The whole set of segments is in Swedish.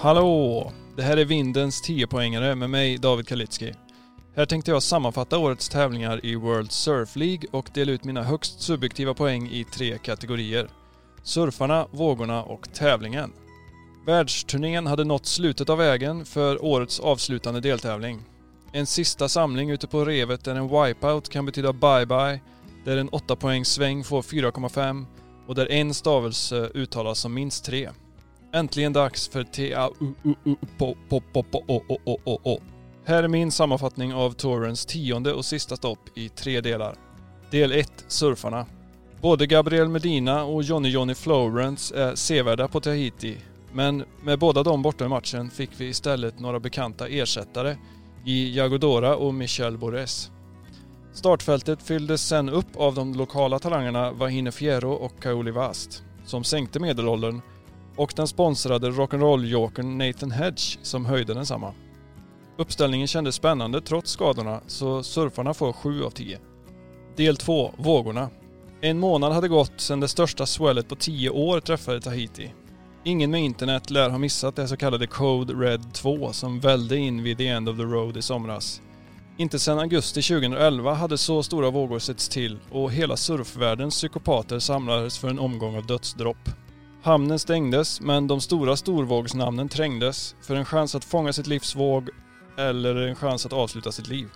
Hallå! Det här är Vindens 10-poängare med mig David Kalitski. Här tänkte jag sammanfatta årets tävlingar i World Surf League och dela ut mina högst subjektiva poäng i tre kategorier. Surfarna, vågorna och tävlingen. Världsturnén hade nått slutet av vägen för årets avslutande deltävling. En sista samling ute på revet där en wipeout kan betyda bye-bye, där en 8 poängs sväng får 4,5 och där en stavelse uttalas som minst tre. Äntligen dags för t a u u u Här är min sammanfattning av tourens tionde och sista stopp i tre delar. Del 1, surfarna. Både Gabriel Medina och Johnny Johnny Florence är sevärda på Tahiti, men med båda dem borta i matchen fick vi istället några bekanta ersättare i Jagodora och Michel Bores. Startfältet fylldes sen upp av de lokala talangerna Vahine Fierro och Kaoli Vast, som sänkte medelåldern och den sponsrade rock'n'roll-jokern Nathan Hedge som höjde densamma. Uppställningen kändes spännande trots skadorna, så surfarna får 7 av 10. Del 2, vågorna. En månad hade gått sedan det största swellet på 10 år träffade Tahiti. Ingen med internet lär ha missat det så kallade Code Red 2 som välde in vid the end of the road i somras. Inte sedan augusti 2011 hade så stora vågor setts till och hela surfvärldens psykopater samlades för en omgång av dödsdropp. Hamnen stängdes, men de stora storvågsnamnen trängdes för en chans att fånga sitt livs våg eller en chans att avsluta sitt liv.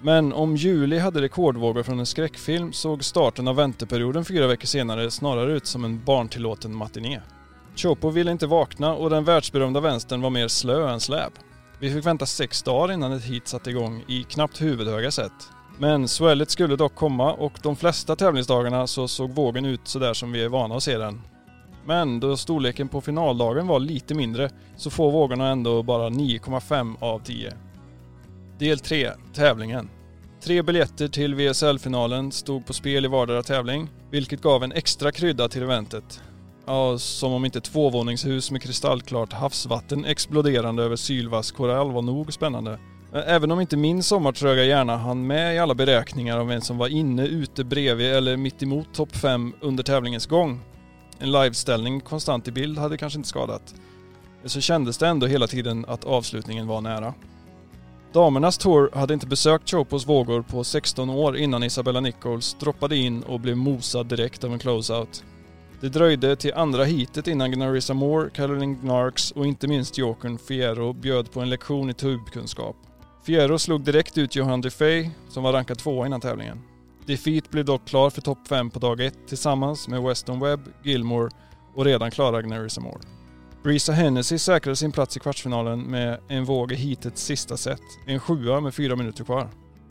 Men om juli hade rekordvågor från en skräckfilm såg starten av vänteperioden fyra veckor senare snarare ut som en barntillåten matiné. Chopo ville inte vakna och den världsberömda vänstern var mer slö än släp. Vi fick vänta sex dagar innan ett hit satte igång i knappt huvudhöga sätt. Men swellet skulle dock komma och de flesta tävlingsdagarna så såg vågen ut sådär som vi är vana att se den. Men då storleken på finaldagen var lite mindre så får vågorna ändå bara 9,5 av 10. Del 3, tävlingen. Tre biljetter till VSL-finalen stod på spel i vardera tävling, vilket gav en extra krydda till eventet. Ja, som om inte tvåvåningshus med kristallklart havsvatten exploderande över sylvass korall var nog spännande. Även om inte min sommartröga hjärna hann med i alla beräkningar av vem som var inne, ute, bredvid eller mitt emot topp 5 under tävlingens gång. En liveställning konstant i bild hade kanske inte skadat. Men Så kändes det ändå hela tiden att avslutningen var nära. Damernas tour hade inte besökt Chopos vågor på 16 år innan Isabella Nichols droppade in och blev mosad direkt av en closeout. Det dröjde till andra heatet innan Gnarissa Moore, Caroline Gnarks och inte minst jokern Fierro bjöd på en lektion i tubkunskap. Fierro slog direkt ut Johan Defay, som var rankad tvåa innan tävlingen. Defeat blev dock klar för topp 5 på dag 1 tillsammans med Weston Webb, Gilmore och redan klara Gnary Moore. Brisa Hennessy säkrade sin plats i kvartsfinalen med en våg i heatets sista set, en sjua med fyra minuter kvar.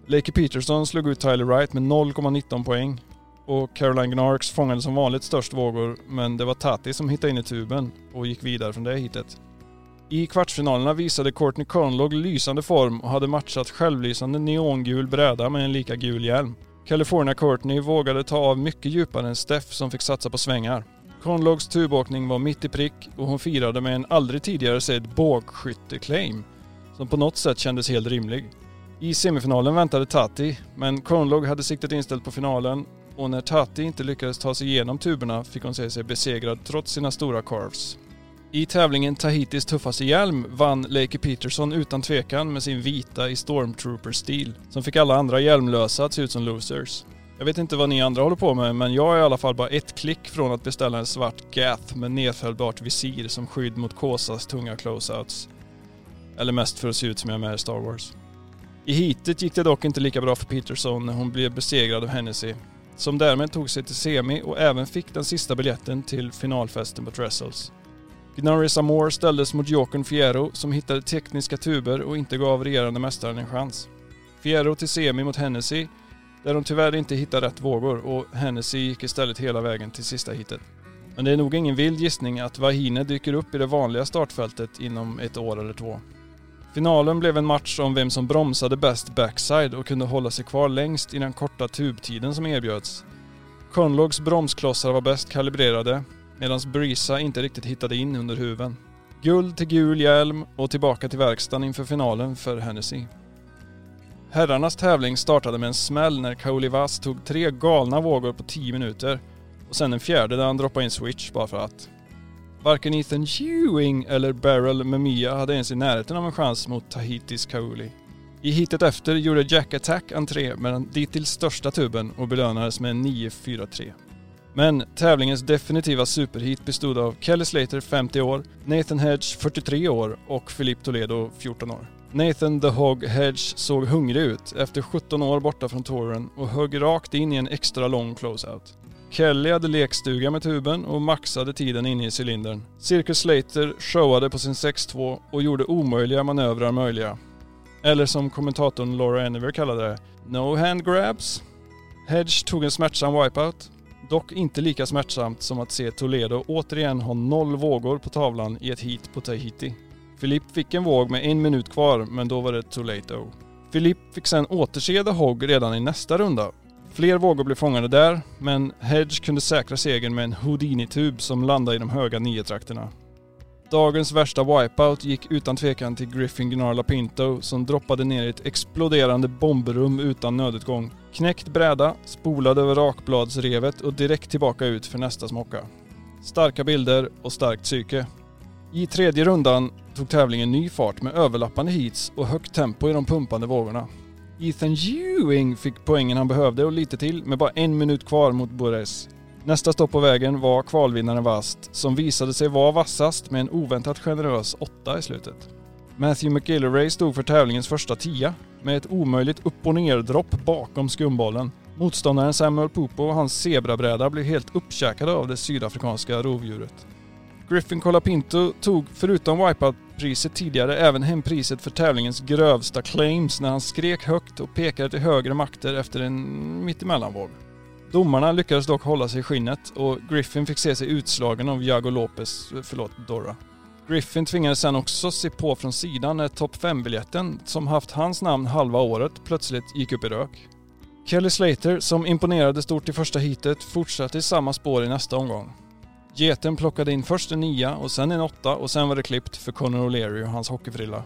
Lakey Peterson slog ut Tyler Wright med 0,19 poäng och Caroline Gnarks fångade som vanligt störst vågor men det var Tati som hittade in i tuben och gick vidare från det hitet. I kvartsfinalerna visade Courtney Conlog lysande form och hade matchat självlysande neongul bräda med en lika gul hjälm. California Courtney vågade ta av mycket djupare än Steph som fick satsa på svängar. Conlogs tubåkning var mitt i prick och hon firade med en aldrig tidigare sedd bågskytte-claim som på något sätt kändes helt rimlig. I semifinalen väntade Tati, men Conlog hade siktet inställt på finalen och när Tati inte lyckades ta sig igenom tuberna fick hon se sig besegrad trots sina stora carves. I tävlingen Tahitis tuffaste hjälm vann Lakey Peterson utan tvekan med sin vita i Stormtrooper-stil, som fick alla andra hjälmlösa att se ut som losers. Jag vet inte vad ni andra håller på med, men jag är i alla fall bara ett klick från att beställa en svart Gath med nedfällbart visir som skydd mot Kåsas tunga closeouts. Eller mest för att se ut som jag är med i Star Wars. I heatet gick det dock inte lika bra för Peterson när hon blev besegrad av Hennessy, som därmed tog sig till semi och även fick den sista biljetten till finalfesten på Trestles. Gnarris Moore ställdes mot Jokern Fierro som hittade tekniska tuber och inte gav regerande mästaren en chans. Fierro till semi mot Hennessy, där de tyvärr inte hittade rätt vågor och Hennessy gick istället hela vägen till sista hitet. Men det är nog ingen vild gissning att Vahine dyker upp i det vanliga startfältet inom ett år eller två. Finalen blev en match om vem som bromsade bäst backside och kunde hålla sig kvar längst i den korta tubtiden som erbjöds. Conlogs bromsklossar var bäst kalibrerade medan Brisa inte riktigt hittade in under huven. Guld till gul hjälm och tillbaka till verkstaden inför finalen för Hennessy. Herrarnas tävling startade med en smäll när Kaolivas tog tre galna vågor på 10 minuter och sen en fjärde där han droppade in switch bara för att. Varken Ethan Ewing eller Beryl Memia hade ens i närheten av en chans mot Tahitis Kauli. I hitet efter gjorde Jack Attack entré med den dittills största tuben och belönades med en 9-4-3. Men tävlingens definitiva superhit bestod av Kelly Slater 50 år, Nathan Hedge 43 år och Philippe Toledo 14 år. Nathan the Hog Hedge såg hungrig ut efter 17 år borta från touren och högg rakt in i en extra lång closeout. Kelly hade lekstuga med tuben och maxade tiden inne i cylindern. Circus Slater showade på sin 6-2 och gjorde omöjliga manövrar möjliga. Eller som kommentatorn Laura Enver kallade det, No hand grabs. Hedge tog en smärtsam wipeout, dock inte lika smärtsamt som att se Toledo återigen ha noll vågor på tavlan i ett heat på Tahiti. Filip fick en våg med en minut kvar, men då var det too late oh. Fick sen återse The Hog redan i nästa runda. Fler vågor blev fångade där, men Hedge kunde säkra segern med en Houdini-tub som landade i de höga nio-trakterna. Dagens värsta wipeout gick utan tvekan till Griffin Gnarla Pinto som droppade ner i ett exploderande bombrum utan nödutgång. Knäckt bräda, spolade över rakbladsrevet och direkt tillbaka ut för nästa smocka. Starka bilder och starkt psyke. I tredje rundan tog tävlingen ny fart med överlappande heats och högt tempo i de pumpande vågorna. Ethan Ewing fick poängen han behövde och lite till med bara en minut kvar mot Bores. Nästa stopp på vägen var kvalvinnaren Vast som visade sig vara vassast med en oväntat generös åtta i slutet. Matthew McGillivray stod för tävlingens första tia med ett omöjligt upp och ner-dropp bakom skumbollen. Motståndaren Samuel Pupo och hans zebrabräda blev helt uppkäkade av det sydafrikanska rovdjuret. Griffin Colapinto tog förutom Wipeout-priset tidigare även hem priset för tävlingens grövsta claims när han skrek högt och pekade till högre makter efter en mittemellanvåg. Domarna lyckades dock hålla sig i skinnet och Griffin fick se sig utslagen av Jago Lopez, förlåt Dora. Griffin tvingades sen också se på från sidan när topp 5-biljetten, som haft hans namn halva året, plötsligt gick upp i rök. Kelly Slater, som imponerade stort i första heatet, fortsatte i samma spår i nästa omgång. Geten plockade in först en nia och sen en åtta och sen var det klippt för Conor O'Leary och hans hockeyfrilla.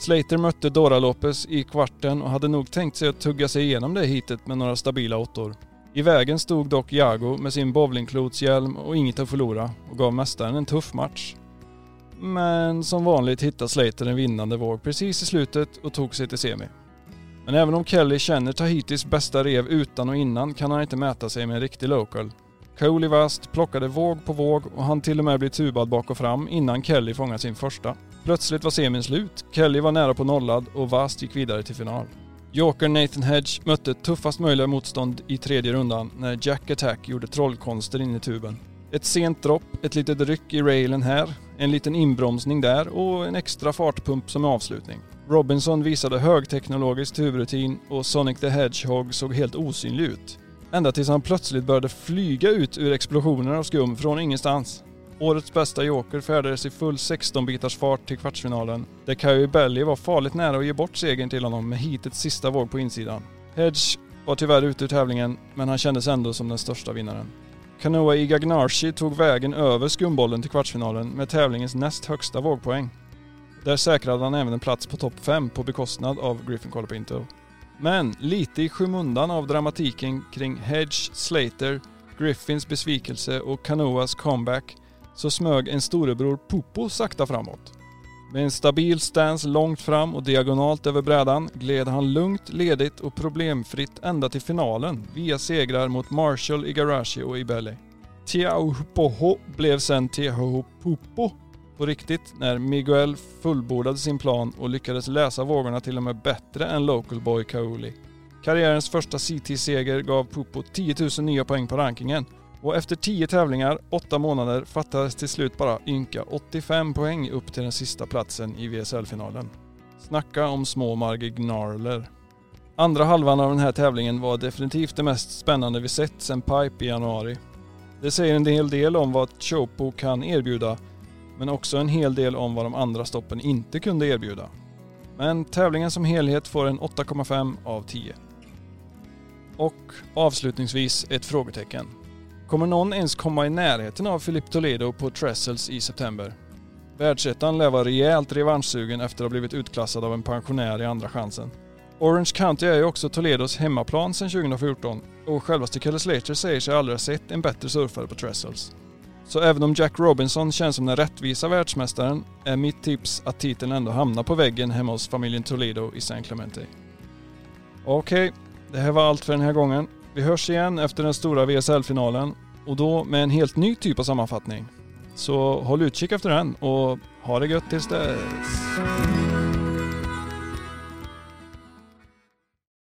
Slater mötte Dora Lopez i kvarten och hade nog tänkt sig att tugga sig igenom det hitet med några stabila åttor. I vägen stod dock Jago med sin bowlingklotshjälm och inget att förlora och gav mästaren en tuff match. Men som vanligt hittade Slater en vinnande våg precis i slutet och tog sig till semi. Men även om Kelly känner Tahitis bästa rev utan och innan kan han inte mäta sig med en riktig local. Coley Vast plockade våg på våg och han till och med bli tubad bak och fram innan Kelly fångade sin första. Plötsligt var semin slut, Kelly var nära på nollad och Vast gick vidare till final. Joker Nathan Hedge mötte tuffast möjliga motstånd i tredje rundan när Jack Attack gjorde trollkonster in i tuben. Ett sent dropp, ett litet ryck i railen här, en liten inbromsning där och en extra fartpump som avslutning. Robinson visade högteknologisk tubrutin och Sonic the Hedgehog såg helt osynlig ut. Ända tills han plötsligt började flyga ut ur explosioner av skum från ingenstans. Årets bästa joker färdades i full 16-bitars fart till kvartsfinalen, där Kyle Belly var farligt nära att ge bort segern till honom med hitets sista våg på insidan. Hedge var tyvärr ute ur tävlingen, men han kändes ändå som den största vinnaren. Kanoa Igagnarshi tog vägen över skumbollen till kvartsfinalen med tävlingens näst högsta vågpoäng. Där säkrade han även en plats på topp 5 på bekostnad av Griffin Colapinto. Men lite i skymundan av dramatiken kring Hedge, Slater, Griffins besvikelse och Kanoas comeback så smög en storebror Popo sakta framåt. Med en stabil stance långt fram och diagonalt över brädan gled han lugnt, ledigt och problemfritt ända till finalen via segrar mot Marshall, Igarashi och Ibelli. Tiahupoho blev sen Tiahupopo på riktigt när Miguel fullbordade sin plan och lyckades läsa vågorna till och med bättre än Local Boy Kauli. Karriärens första CT-seger gav Pupo 10 000 nya poäng på rankingen och efter 10 tävlingar, 8 månader, fattades till slut bara ynka 85 poäng upp till den sista platsen i VSL-finalen. Snacka om små marginaler. Andra halvan av den här tävlingen var definitivt det mest spännande vi sett sedan Pipe i januari. Det säger en hel del om vad Chopo kan erbjuda men också en hel del om vad de andra stoppen inte kunde erbjuda. Men tävlingen som helhet får en 8,5 av 10. Och avslutningsvis ett frågetecken. Kommer någon ens komma i närheten av Filip Toledo på Trestles i september? Världsettan lär vara rejält revanschsugen efter att ha blivit utklassad av en pensionär i andra chansen. Orange County är ju också Toledos hemmaplan sedan 2014 och självaste Kelly Slater säger sig aldrig ha sett en bättre surfare på Trestles. Så även om Jack Robinson känns som den rättvisa världsmästaren är mitt tips att titeln ändå hamnar på väggen hemma hos familjen Toledo i San Clemente. Okej, okay, det här var allt för den här gången. Vi hörs igen efter den stora VSL-finalen och då med en helt ny typ av sammanfattning. Så håll utkik efter den och ha det gött tills dess.